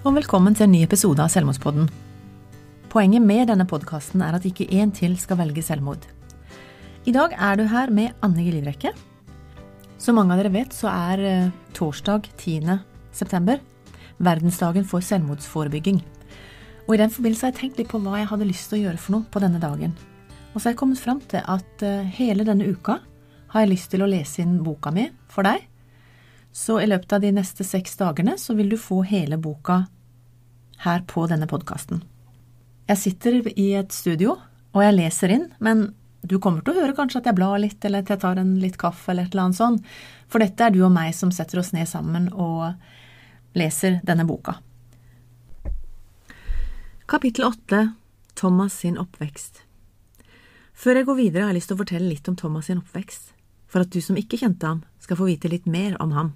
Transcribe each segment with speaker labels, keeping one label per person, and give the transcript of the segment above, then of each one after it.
Speaker 1: Og velkommen til en ny episode av Selvmordspodden. Poenget med denne podkasten er at ikke én til skal velge selvmord. I dag er du her med Anne. Livrekke. Som mange av dere vet, så er eh, torsdag 10. september verdensdagen for selvmordsforebygging. Og i den forbindelse har jeg tenkt litt på hva jeg hadde lyst til å gjøre for noe på denne dagen. Og så har jeg kommet fram til at eh, hele denne uka har jeg lyst til å lese inn boka mi for deg. Så i løpet av de neste seks dagene så vil du få hele boka her på denne podkasten. Jeg sitter i et studio, og jeg leser inn, men du kommer til å høre kanskje at jeg blar litt, eller at jeg tar en litt kaffe, eller et eller annet sånt, for dette er du og meg som setter oss ned sammen og leser denne boka. Kapittel åtte Thomas sin oppvekst Før jeg går videre, har jeg lyst til å fortelle litt om Thomas sin oppvekst, for at du som ikke kjente ham, skal få vite litt mer om ham.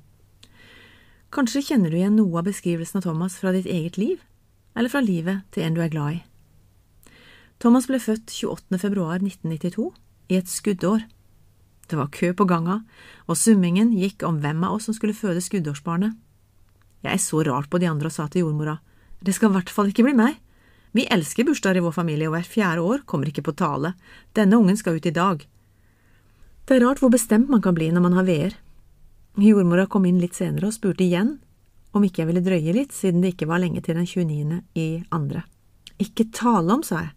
Speaker 1: Kanskje kjenner du igjen noe av beskrivelsen av Thomas fra ditt eget liv, eller fra livet til en du er glad i. Thomas ble født 28. februar 1992, i et skuddår. Det var kø på ganga, og summingen gikk om hvem av oss som skulle føde skuddårsbarnet. Jeg så rart på de andre og sa til jordmora, det skal i hvert fall ikke bli meg. Vi elsker bursdager i vår familie, og hvert fjerde år kommer ikke på tale. Denne ungen skal ut i dag. Det er rart hvor bestemt man kan bli når man har veer. Jordmora kom inn litt senere og spurte igjen om ikke jeg ville drøye litt, siden det ikke var lenge til den 29. i andre. Ikke tale om, sa jeg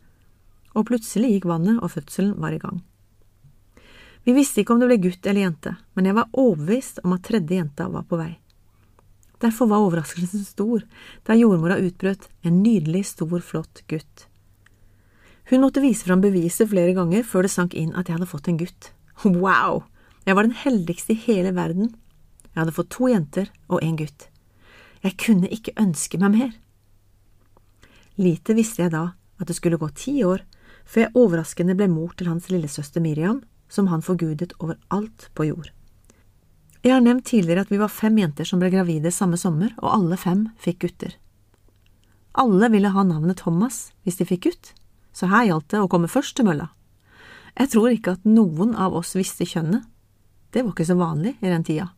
Speaker 1: og plutselig gikk vannet og fødselen var i gang. Vi visste ikke om det ble gutt eller jente, men jeg var overbevist om at tredje jenta var på vei. Derfor var overraskelsen stor da jordmora utbrøt en nydelig, stor, flott gutt. Hun måtte vise fram beviset flere ganger før det sank inn at jeg hadde fått en gutt. Wow! Jeg var den heldigste i hele verden. Jeg hadde fått to jenter og en gutt. Jeg kunne ikke ønske meg mer. Lite visste jeg da at det skulle gå ti år før jeg overraskende ble mor til hans lillesøster Miriam, som han forgudet over alt på jord. Jeg har nevnt tidligere at vi var fem jenter som ble gravide samme sommer, og alle fem fikk gutter. Alle ville ha navnet Thomas hvis de fikk gutt, så her gjaldt det å komme først til mølla. Jeg tror ikke at noen av oss visste kjønnet. Det var ikke så vanlig i den tida.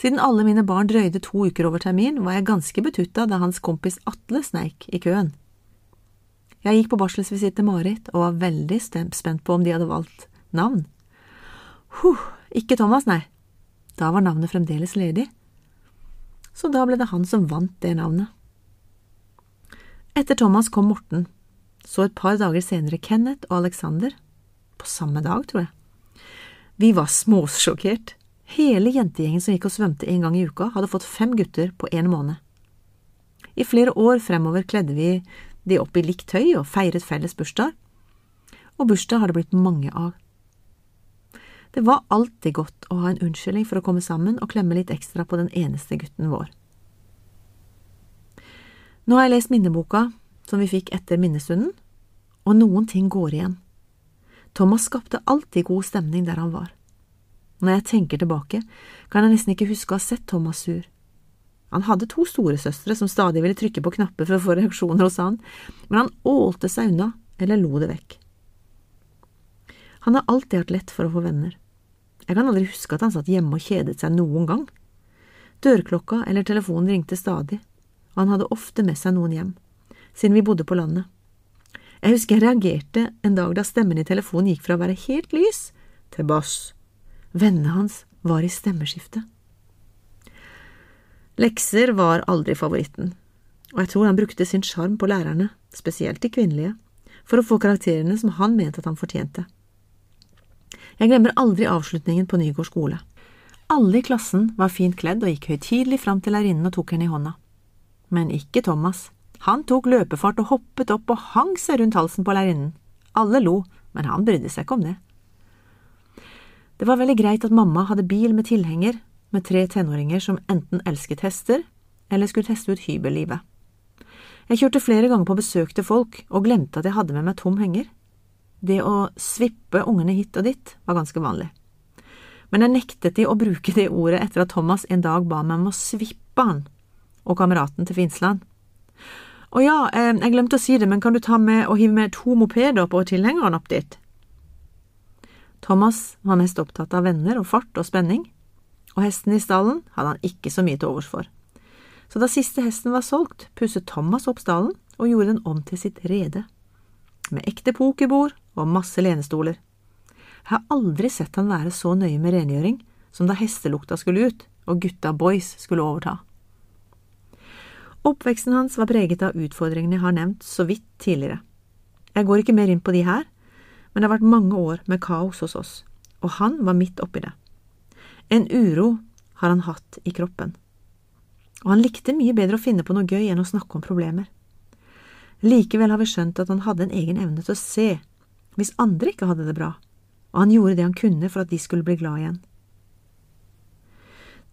Speaker 1: Siden alle mine barn drøyde to uker over termin, var jeg ganske betutta da hans kompis Atle sneik i køen. Jeg gikk på barselsvisitt til Marit og var veldig spent på om de hadde valgt navn. Huh, ikke Thomas, nei. Da var navnet fremdeles ledig. Så da ble det han som vant det navnet. Etter Thomas kom Morten, så et par dager senere Kenneth og Alexander, på samme dag, tror jeg. Vi var småsjokkert. Hele jentegjengen som gikk og svømte en gang i uka, hadde fått fem gutter på en måned. I flere år fremover kledde vi de opp i likt tøy og feiret felles bursdag, og bursdag har det blitt mange av. Det var alltid godt å ha en unnskyldning for å komme sammen og klemme litt ekstra på den eneste gutten vår. Nå har jeg lest minneboka som vi fikk etter minnestunden, og noen ting går igjen. Thomas skapte alltid god stemning der han var. Når jeg tenker tilbake, kan jeg nesten ikke huske å ha sett Thomas sur. Han hadde to storesøstre som stadig ville trykke på knapper for å få reaksjoner hos han, men han ålte seg unna eller lo det vekk. Han har alltid hatt lett for å få venner. Jeg kan aldri huske at han satt hjemme og kjedet seg noen gang. Dørklokka eller telefonen ringte stadig, og han hadde ofte med seg noen hjem, siden vi bodde på landet. Jeg husker jeg reagerte en dag da stemmen i telefonen gikk fra å være helt lys til bass. Vennene hans var i stemmeskiftet. Lekser var aldri favoritten, og jeg tror han brukte sin sjarm på lærerne, spesielt de kvinnelige, for å få karakterene som han mente at han fortjente. Jeg glemmer aldri avslutningen på Nygård skole. Alle i klassen var fint kledd og gikk høytidelig fram til lærerinnen og tok henne i hånda. Men ikke Thomas. Han tok løpefart og hoppet opp og hang seg rundt halsen på lærerinnen. Alle lo, men han brydde seg ikke om det. Det var veldig greit at mamma hadde bil med tilhenger med tre tenåringer som enten elsket hester eller skulle teste ut hybellivet. Jeg kjørte flere ganger på besøk til folk og glemte at jeg hadde med meg tom henger. Det å svippe ungene hit og dit var ganske vanlig. Men jeg nektet de å bruke det ordet etter at Thomas en dag ba meg om å svippe han og kameraten til Finnsland. Å ja, eh, jeg glemte å si det, men kan du ta med og hive med to mopeder på tilhengeren opp dit? Thomas var mest opptatt av venner og fart og spenning, og hesten i stallen hadde han ikke så mye til overs for. Så da siste hesten var solgt, pusset Thomas opp stallen og gjorde den om til sitt rede, med ekte pokerbord og masse lenestoler. Jeg har aldri sett han være så nøye med rengjøring som da hestelukta skulle ut og gutta boys skulle overta. Oppveksten hans var preget av utfordringene jeg har nevnt så vidt tidligere. Jeg går ikke mer inn på de her, men det har vært mange år med kaos hos oss, og han var midt oppi det. En uro har han hatt i kroppen, og han likte mye bedre å finne på noe gøy enn å snakke om problemer. Likevel har vi skjønt at han hadde en egen evne til å se hvis andre ikke hadde det bra, og han gjorde det han kunne for at de skulle bli glad igjen.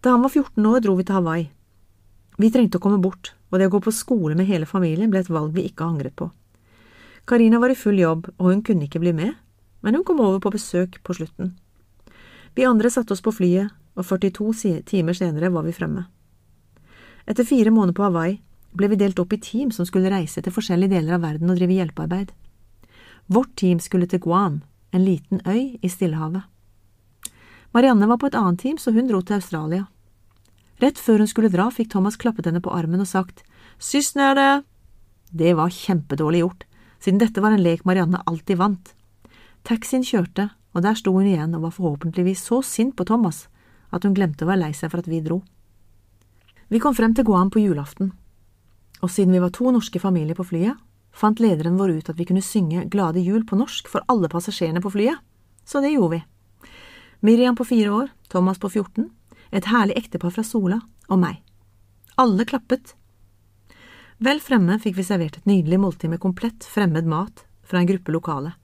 Speaker 1: Da han var 14 år, dro vi til Hawaii. Vi trengte å komme bort, og det å gå på skole med hele familien ble et valg vi ikke angret på. Karina var i full jobb, og hun kunne ikke bli med, men hun kom over på besøk på slutten. Vi andre satte oss på flyet, og 42 timer senere var vi fremme. Etter fire måneder på Hawaii ble vi delt opp i team som skulle reise til forskjellige deler av verden og drive hjelpearbeid. Vårt team skulle til Guam, en liten øy i Stillehavet. Marianne var på et annet team, så hun dro til Australia. Rett før hun skulle dra, fikk Thomas klappet henne på armen og sagt Syss nede! Det var kjempedårlig gjort, siden dette var en lek Marianne alltid vant. Taxien kjørte, og der sto hun igjen og var forhåpentligvis så sint på Thomas at hun glemte å være lei seg for at vi dro. Vi kom frem til Guam på julaften, og siden vi var to norske familier på flyet, fant lederen vår ut at vi kunne synge Glade jul på norsk for alle passasjerene på flyet, så det gjorde vi. Miriam på fire år, Thomas på 14, et herlig ektepar fra Sola og meg. Alle klappet, Vel fremme fikk vi servert et nydelig måltid med komplett fremmed mat fra en gruppe lokale.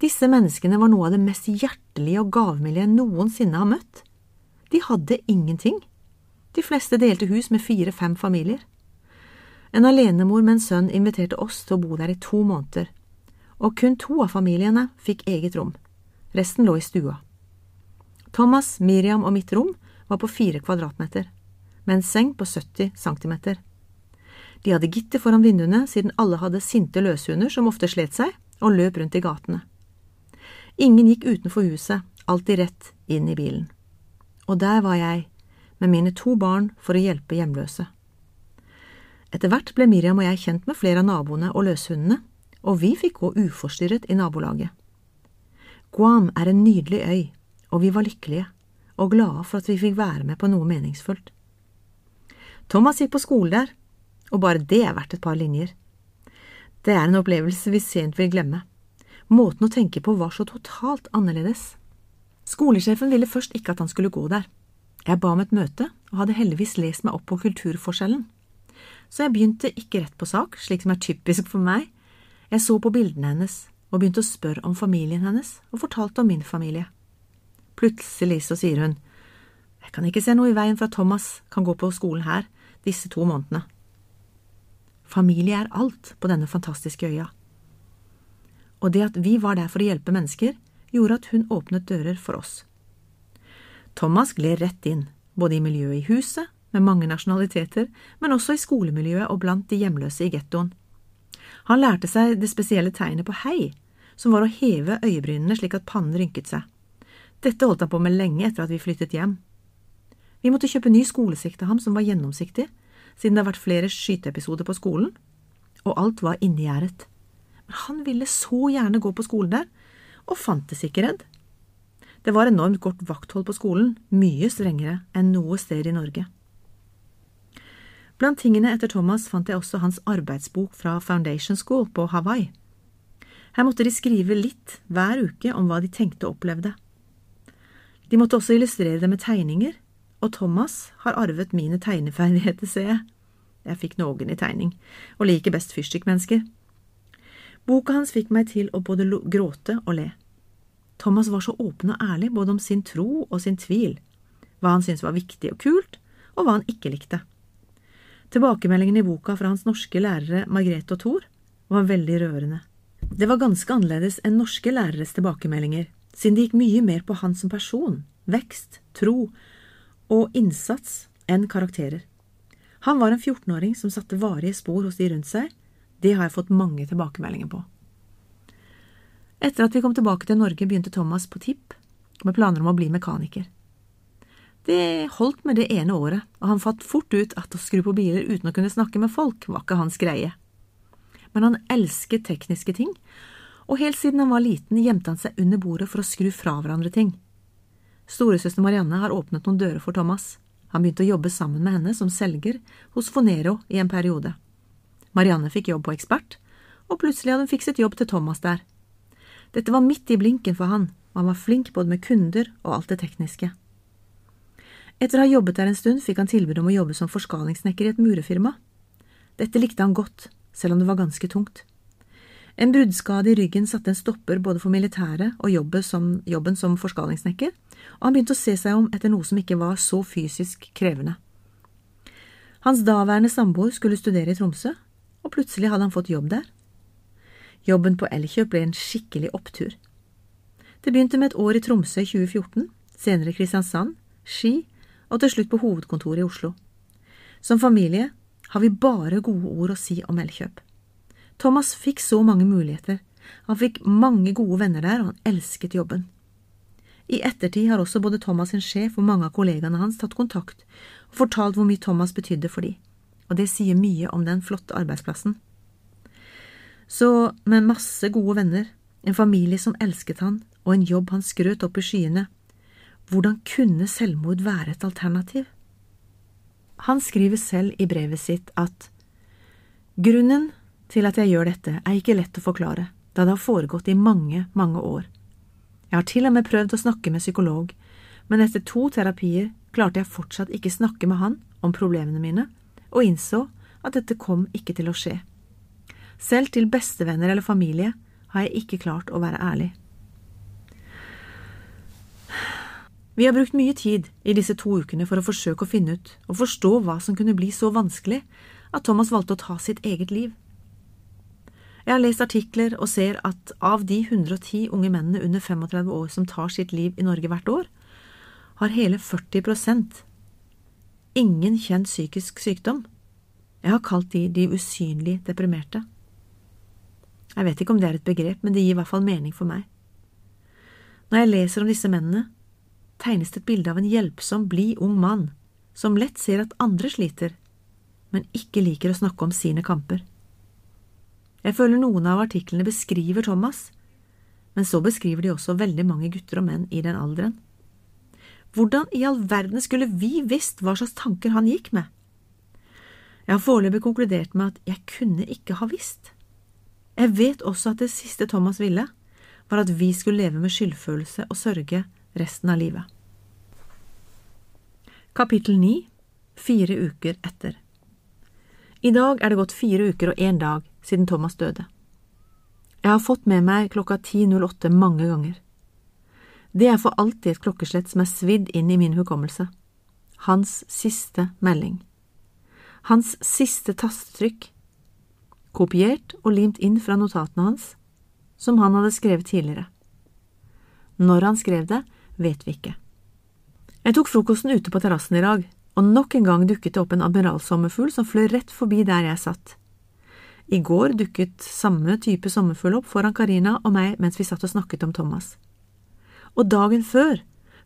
Speaker 1: Disse menneskene var noe av det mest hjertelige og gavmilde jeg noensinne har møtt. De hadde ingenting. De fleste delte hus med fire–fem familier. En alenemor med en sønn inviterte oss til å bo der i to måneder, og kun to av familiene fikk eget rom. Resten lå i stua. Thomas, Miriam og mitt rom var på fire kvadratmeter, med en seng på 70 centimeter. De hadde gitter foran vinduene siden alle hadde sinte løshunder som ofte slet seg og løp rundt i gatene. Ingen gikk utenfor huset, alltid rett inn i bilen. Og der var jeg, med mine to barn for å hjelpe hjemløse. Etter hvert ble Miriam og jeg kjent med flere av naboene og løshundene, og vi fikk gå uforstyrret i nabolaget. Guam er en nydelig øy, og vi var lykkelige og glade for at vi fikk være med på noe meningsfullt. Thomas gikk på skole der, og bare det er verdt et par linjer. Det er en opplevelse vi sent vil glemme. Måten å tenke på var så totalt annerledes. Skolesjefen ville først ikke at han skulle gå der. Jeg ba om et møte, og hadde heldigvis lest meg opp på kulturforskjellen. Så jeg begynte ikke rett på sak, slik som er typisk for meg. Jeg så på bildene hennes og begynte å spørre om familien hennes, og fortalte om min familie. Plutselig så sier hun, jeg kan ikke se noe i veien for at Thomas kan gå på skolen her disse to månedene. Familie er alt på denne fantastiske øya. Og det at vi var der for å hjelpe mennesker, gjorde at hun åpnet dører for oss. Thomas gled rett inn, både i miljøet i huset, med mange nasjonaliteter, men også i skolemiljøet og blant de hjemløse i gettoen. Han lærte seg det spesielle tegnet på hei, som var å heve øyebrynene slik at pannen rynket seg. Dette holdt han på med lenge etter at vi flyttet hjem. Vi måtte kjøpe ny skolesikt til ham som var gjennomsiktig, siden det har vært flere skyteepisoder på skolen, og alt var innegjerdet. Men han ville så gjerne gå på skolen der, og fantes ikke redd. Det var enormt godt vakthold på skolen, mye strengere enn noe sted i Norge. Blant tingene etter Thomas fant jeg også hans arbeidsbok fra Foundation School på Hawaii. Her måtte de skrive litt hver uke om hva de tenkte og opplevde. De måtte også illustrere det med tegninger, og Thomas har arvet mine tegneferdigheter, ser jeg. Jeg fikk noen i tegning, og liker best fyrstikkmennesker. Boka hans fikk meg til å både gråte og le. Thomas var så åpen og ærlig både om sin tro og sin tvil, hva han syntes var viktig og kult, og hva han ikke likte. Tilbakemeldingen i boka fra hans norske lærere Margrethe og Thor var veldig rørende. Det var ganske annerledes enn norske læreres tilbakemeldinger, siden det gikk mye mer på han som person, vekst, tro og innsats enn karakterer. Han var en 14-åring som satte varige spor hos de rundt seg. Det har jeg fått mange tilbakemeldinger på. Etter at vi kom tilbake til Norge, begynte Thomas på TIP med planer om å bli mekaniker. Det holdt med det ene året, og han fant fort ut at å skru på biler uten å kunne snakke med folk var ikke hans greie. Men han elsket tekniske ting, og helt siden han var liten gjemte han seg under bordet for å skru fra hverandre ting. Storesøster Marianne har åpnet noen dører for Thomas. Han begynte å jobbe sammen med henne som selger hos Fonero i en periode. Marianne fikk jobb på Ekspert, og plutselig hadde hun fikset jobb til Thomas der. Dette var midt i blinken for han, og han var flink både med kunder og alt det tekniske. Etter å ha jobbet der en stund fikk han tilbud om å jobbe som forskalingssnekker i et murefirma. Dette likte han godt, selv om det var ganske tungt. En bruddskade i ryggen satte en stopper både for militæret og jobben som, jobben som forskalingssnekker, og han begynte å se seg om etter noe som ikke var så fysisk krevende. Hans daværende samboer skulle studere i Tromsø, og plutselig hadde han fått jobb der. Jobben på Elkjøp ble en skikkelig opptur. Det begynte med et år i Tromsø i 2014, senere Kristiansand, Ski og til slutt på hovedkontoret i Oslo. Som familie har vi bare gode ord å si om Elkjøp. Thomas fikk så mange muligheter, han fikk mange gode venner der, og han elsket jobben. I ettertid har også både Thomas sin sjef og mange av kollegaene hans tatt kontakt og fortalt hvor mye Thomas betydde for de, og det sier mye om den flotte arbeidsplassen. Så med masse gode venner, en familie som elsket han, og en jobb han skrøt opp i skyene, hvordan kunne selvmord være et alternativ? Han skriver selv i brevet sitt at grunnen til at jeg gjør dette, er ikke lett å forklare, da det har foregått i mange, mange år. Jeg har til og med prøvd å snakke med psykolog, men etter to terapier klarte jeg fortsatt ikke snakke med han om problemene mine, og innså at dette kom ikke til å skje. Selv til bestevenner eller familie har jeg ikke klart å være ærlig. Vi har brukt mye tid i disse to ukene for å forsøke å finne ut og forstå hva som kunne bli så vanskelig at Thomas valgte å ta sitt eget liv. Jeg har lest artikler og ser at av de 110 unge mennene under 35 år som tar sitt liv i Norge hvert år, har hele 40% ingen kjent psykisk sykdom. Jeg har kalt de de usynlig deprimerte. Jeg vet ikke om det er et begrep, men det gir i hvert fall mening for meg. Når jeg leser om disse mennene, tegnes det et bilde av en hjelpsom, blid ung mann som lett ser at andre sliter, men ikke liker å snakke om sine kamper. Jeg føler noen av artiklene beskriver Thomas, men så beskriver de også veldig mange gutter og menn i den alderen. Hvordan i all verden skulle vi visst hva slags tanker han gikk med? Jeg har foreløpig konkludert med at jeg kunne ikke ha visst. Jeg vet også at det siste Thomas ville, var at vi skulle leve med skyldfølelse og sørge resten av livet. Kapittel 9 Fire uker etter I dag er det gått fire uker og én dag siden Thomas døde. Jeg har fått med meg klokka 10.08 mange ganger. Det er for alltid et klokkeslett som er svidd inn i min hukommelse. Hans siste melding. Hans siste tastetrykk. Kopiert og limt inn fra notatene hans, som han hadde skrevet tidligere. Når han skrev det, vet vi ikke. Jeg tok frokosten ute på terrassen i dag, og nok en gang dukket det opp en admiralsommerfugl som fløy rett forbi der jeg satt. I går dukket samme type sommerfugl opp foran Karina og meg mens vi satt og snakket om Thomas. Og dagen før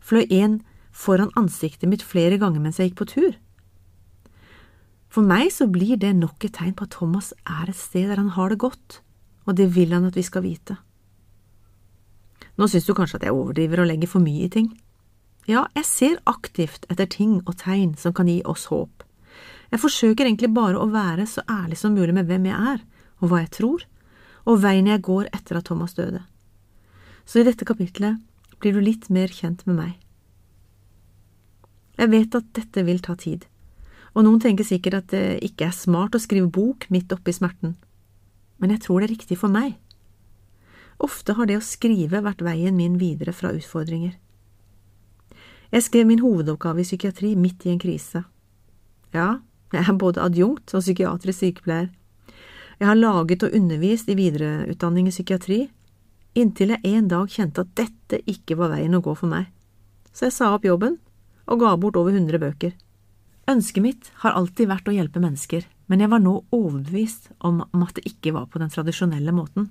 Speaker 1: fløy en foran ansiktet mitt flere ganger mens jeg gikk på tur. For meg så blir det nok et tegn på at Thomas er et sted der han har det godt, og det vil han at vi skal vite. Nå syns du kanskje at jeg overdriver og legger for mye i ting. Ja, jeg ser aktivt etter ting og tegn som kan gi oss håp. Jeg forsøker egentlig bare å være så ærlig som mulig med hvem jeg er, og hva jeg tror, og veien jeg går etter at Thomas døde. Så i dette kapitlet blir du litt mer kjent med meg. Jeg vet at dette vil ta tid, og noen tenker sikkert at det ikke er smart å skrive bok midt oppi smerten, men jeg tror det er riktig for meg. Ofte har det å skrive vært veien min videre fra utfordringer. Jeg skrev min hovedoppgave i psykiatri midt i en krise. Ja, Jeg er både adjunkt og psykiatrisk sykepleier. Jeg har laget og undervist i videreutdanning i psykiatri, inntil jeg en dag kjente at dette ikke var veien å gå for meg. Så jeg sa opp jobben og ga bort over hundre bøker. Ønsket mitt har alltid vært å hjelpe mennesker, men jeg var nå overbevist om at det ikke var på den tradisjonelle måten.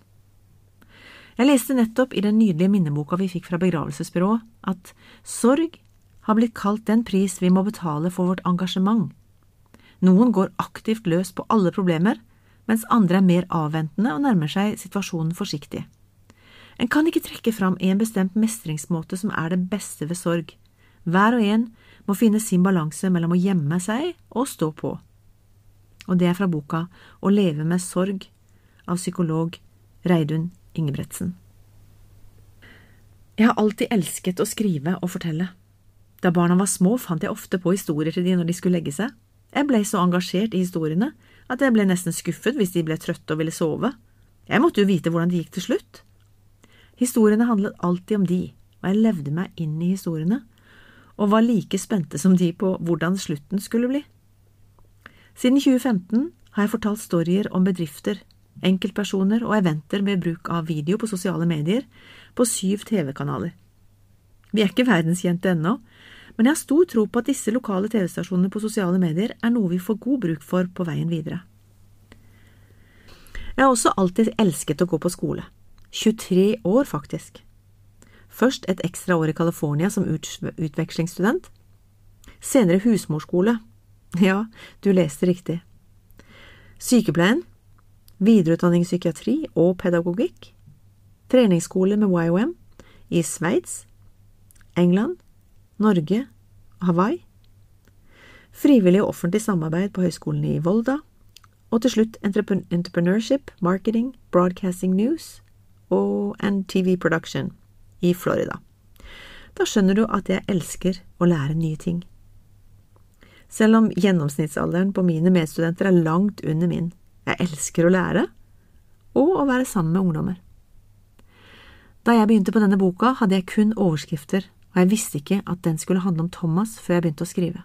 Speaker 1: Jeg leste nettopp i den nydelige minneboka vi fikk fra begravelsesbyrået, at sorg har blitt kalt den pris vi må betale for vårt engasjement. Noen går aktivt løs på alle problemer, mens andre er mer avventende og nærmer seg situasjonen forsiktig. En kan ikke trekke fram en bestemt mestringsmåte som er det beste ved sorg. Hver og en må finne sin balanse mellom å gjemme seg og stå på. Og det er fra boka Å leve med sorg av psykolog Reidun Ingebretsen. Jeg har alltid elsket å skrive og fortelle. Da barna var små, fant jeg ofte på historier til de når de skulle legge seg. Jeg ble så engasjert i historiene at jeg ble nesten skuffet hvis de ble trøtte og ville sove. Jeg måtte jo vite hvordan det gikk til slutt. Historiene handlet alltid om de, og jeg levde meg inn i historiene, og var like spente som de på hvordan slutten skulle bli. Siden 2015 har jeg fortalt storyer om bedrifter, enkeltpersoner og eventer ved bruk av video på sosiale medier på syv TV-kanaler. Vi er ikke verdenskjente ennå, men jeg har stor tro på at disse lokale TV-stasjonene på sosiale medier er noe vi får god bruk for på veien videre. Jeg har også alltid elsket å gå på skole. 23 år, faktisk. Først et ekstra år i California som utvekslingsstudent. Senere husmorskole. Ja, du leste riktig. Sykepleien, videreutdanning i psykiatri og pedagogikk, treningsskole med YOM i Sveits, England, Norge Hawaii, frivillig og offentlig samarbeid på høyskolen i Volda, og til slutt entrepreneurship, marketing, broadcasting news og and TV production i Florida. Da skjønner du at jeg elsker å lære nye ting. Selv om gjennomsnittsalderen på mine medstudenter er langt under min. Jeg elsker å lære og å være sammen med ungdommer. Da jeg begynte på denne boka, hadde jeg kun overskrifter, og jeg visste ikke at den skulle handle om Thomas før jeg begynte å skrive.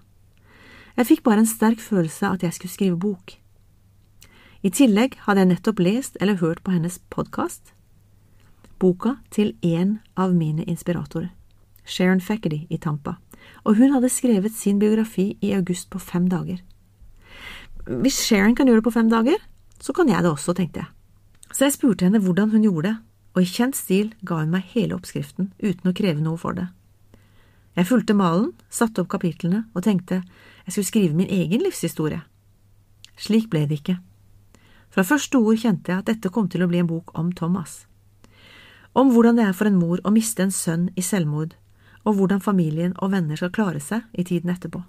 Speaker 1: Jeg fikk bare en sterk følelse av at jeg skulle skrive bok. I tillegg hadde jeg nettopp lest eller hørt på hennes podkast, boka til en av mine inspiratorer, Sharon Fackerty i Tampa, og hun hadde skrevet sin biografi i august på fem dager. Hvis Sharon kan gjøre det på fem dager, så kan jeg det også, tenkte jeg. Så jeg spurte henne hvordan hun gjorde det, og i kjent stil ga hun meg hele oppskriften uten å kreve noe for det. Jeg fulgte malen, satte opp kapitlene og tenkte jeg skulle skrive min egen livshistorie. Slik ble det ikke. Fra første ord kjente jeg at dette kom til å bli en bok om Thomas. Om hvordan det er for en mor å miste en sønn i selvmord, og hvordan familien og venner skal klare seg i tiden etterpå.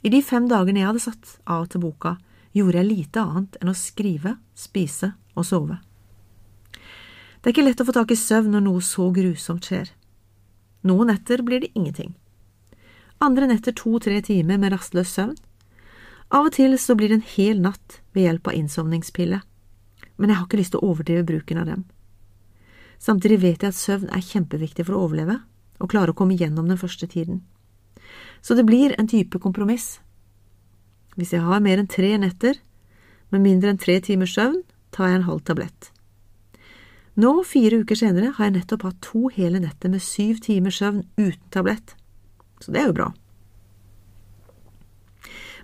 Speaker 1: I de fem dagene jeg hadde satt av til boka, gjorde jeg lite annet enn å skrive, spise og sove. Det er ikke lett å få tak i søvn når noe så grusomt skjer. Noen netter blir det ingenting. Andre netter to–tre timer med rastløs søvn. Av og til så blir det en hel natt ved hjelp av innsovningspille, men jeg har ikke lyst til å overdrive bruken av dem. Samtidig vet jeg at søvn er kjempeviktig for å overleve og klare å komme gjennom den første tiden. Så det blir en type kompromiss. Hvis jeg har mer enn tre netter med mindre enn tre timers søvn, tar jeg en halv tablett. Nå, fire uker senere, har jeg nettopp hatt to hele netter med syv timers søvn uten tablett, så det er jo bra.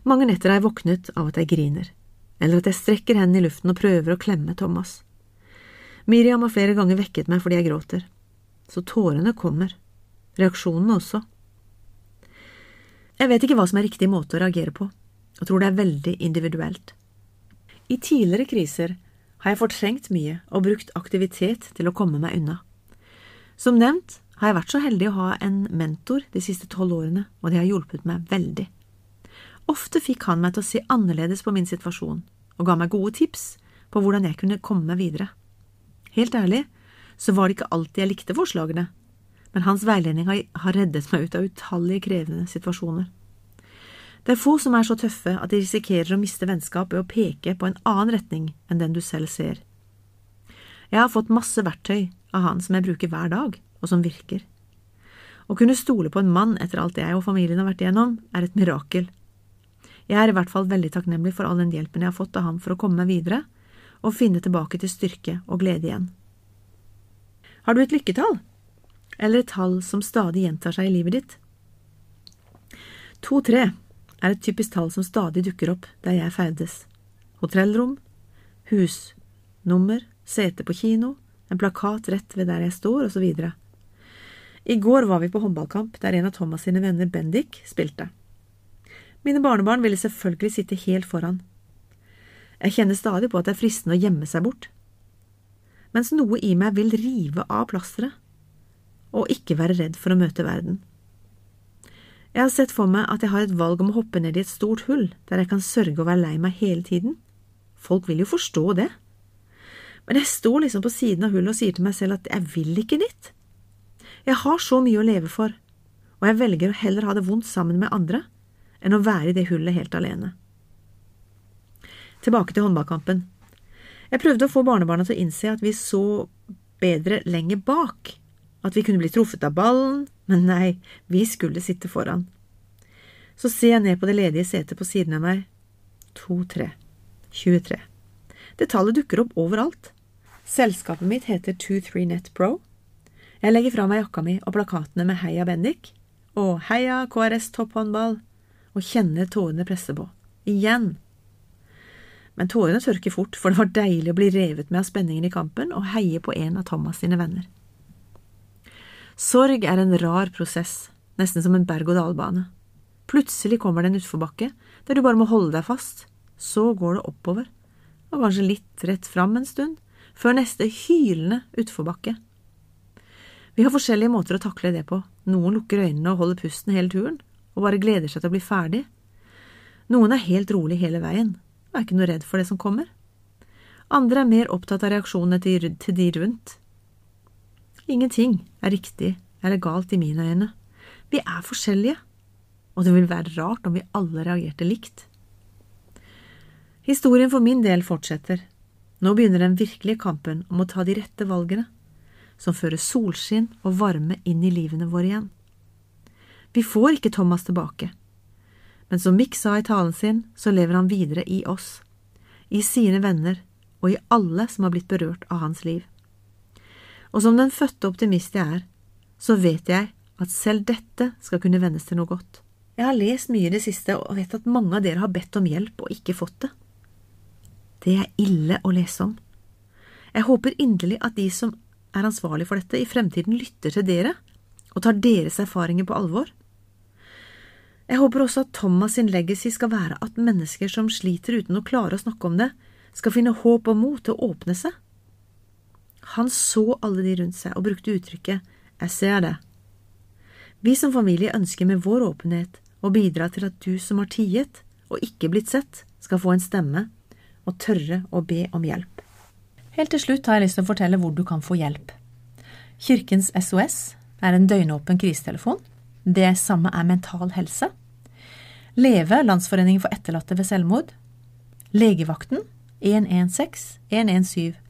Speaker 1: Mange netter har jeg våknet av at jeg griner, eller at jeg strekker hendene i luften og prøver å klemme Thomas. Miriam har flere ganger vekket meg fordi jeg gråter, så tårene kommer, reaksjonene også. Jeg vet ikke hva som er riktig måte å reagere på, og tror det er veldig individuelt. I tidligere kriser har jeg fortrengt mye og brukt aktivitet til å komme meg unna. Som nevnt har jeg vært så heldig å ha en mentor de siste tolv årene, og det har hjulpet meg veldig. Ofte fikk han meg til å se annerledes på min situasjon, og ga meg gode tips på hvordan jeg kunne komme meg videre. Helt ærlig så var det ikke alltid jeg likte forslagene, men hans veiledning har reddet meg ut av utallige krevende situasjoner. Det er få som er så tøffe at de risikerer å miste vennskap ved å peke på en annen retning enn den du selv ser. Jeg har fått masse verktøy av han som jeg bruker hver dag, og som virker. Å kunne stole på en mann etter alt jeg og familien har vært igjennom, er et mirakel. Jeg er i hvert fall veldig takknemlig for all den hjelpen jeg har fått av ham for å komme meg videre og finne tilbake til styrke og glede igjen. Har du et lykketall? Eller et tall som stadig gjentar seg i livet ditt? To-tre er et typisk tall som stadig dukker opp der jeg ferdes. Hotellrom, hus, nummer, sete på kino, en plakat rett ved der jeg står, osv. I går var vi på håndballkamp der en av Thomas sine venner, Bendik, spilte. Mine barnebarn ville selvfølgelig sitte helt foran. Jeg kjenner stadig på at det er fristende å gjemme seg bort. Mens noe i meg vil rive av plasteret, og ikke være redd for å møte verden. Jeg har sett for meg at jeg har et valg om å hoppe ned i et stort hull der jeg kan sørge å være lei meg hele tiden. Folk vil jo forstå det. Men jeg står liksom på siden av hullet og sier til meg selv at jeg vil ikke dit. Jeg har så mye å leve for, og jeg velger å heller ha det vondt sammen med andre enn å være i det hullet helt alene. Tilbake til håndballkampen. Jeg prøvde å få barnebarna til å innse at vi så bedre lenger bak, at vi kunne bli truffet av ballen, men nei, vi skulle sitte foran. Så ser jeg ned på det ledige setet på siden av meg. To, tre. 23. Det tallet dukker opp overalt. Selskapet mitt heter 23net Pro. Jeg legger fra meg jakka mi og plakatene med Heia Bendik og Heia KRS topphåndball og kjenner tårene presse på. Igjen. Men tårene tørker fort, for det var deilig å bli revet med av spenningen i kampen og heie på en av Thomas sine venner. Sorg er en rar prosess, nesten som en berg-og-dal-bane. Plutselig kommer det en utforbakke der du bare må holde deg fast, så går det oppover, og kanskje litt rett fram en stund, før neste hylende utforbakke. Vi har forskjellige måter å takle det på, noen lukker øynene og holder pusten hele turen, og bare gleder seg til å bli ferdig. Noen er helt rolig hele veien, og er ikke noe redd for det som kommer. Andre er mer opptatt av reaksjonene til de rundt, Ingenting er riktig eller galt i mine øyne. Vi er forskjellige, og det vil være rart om vi alle reagerte likt. Historien for min del fortsetter. Nå begynner den virkelige kampen om å ta de rette valgene, som fører solskinn og varme inn i livene våre igjen. Vi får ikke Thomas tilbake, men som Mick sa i talen sin, så lever han videre i oss, i sine venner og i alle som har blitt berørt av hans liv og som den fødte optimist jeg er, så vet jeg at selv dette skal kunne vendes til noe godt. Jeg har lest mye i det siste og vet at mange av dere har bedt om hjelp og ikke fått det. Det er ille å lese om. Jeg håper inderlig at de som er ansvarlig for dette, i fremtiden lytter til dere og tar deres erfaringer på alvor. Jeg håper også at Thomas sin legacy skal være at mennesker som sliter uten å klare å snakke om det, skal finne håp og mot til å åpne seg han så alle de rundt seg og brukte uttrykket Jeg ser det. Vi som familie ønsker med vår åpenhet å bidra til at du som har tiet og ikke blitt sett, skal få en stemme og tørre å be om hjelp. Helt til slutt har jeg lyst til å fortelle hvor du kan få hjelp. Kirkens SOS er en døgnåpen krisetelefon. Det samme er Mental Helse. Leve, Landsforeningen for etterlatte ved selvmord. Legevakten 116 117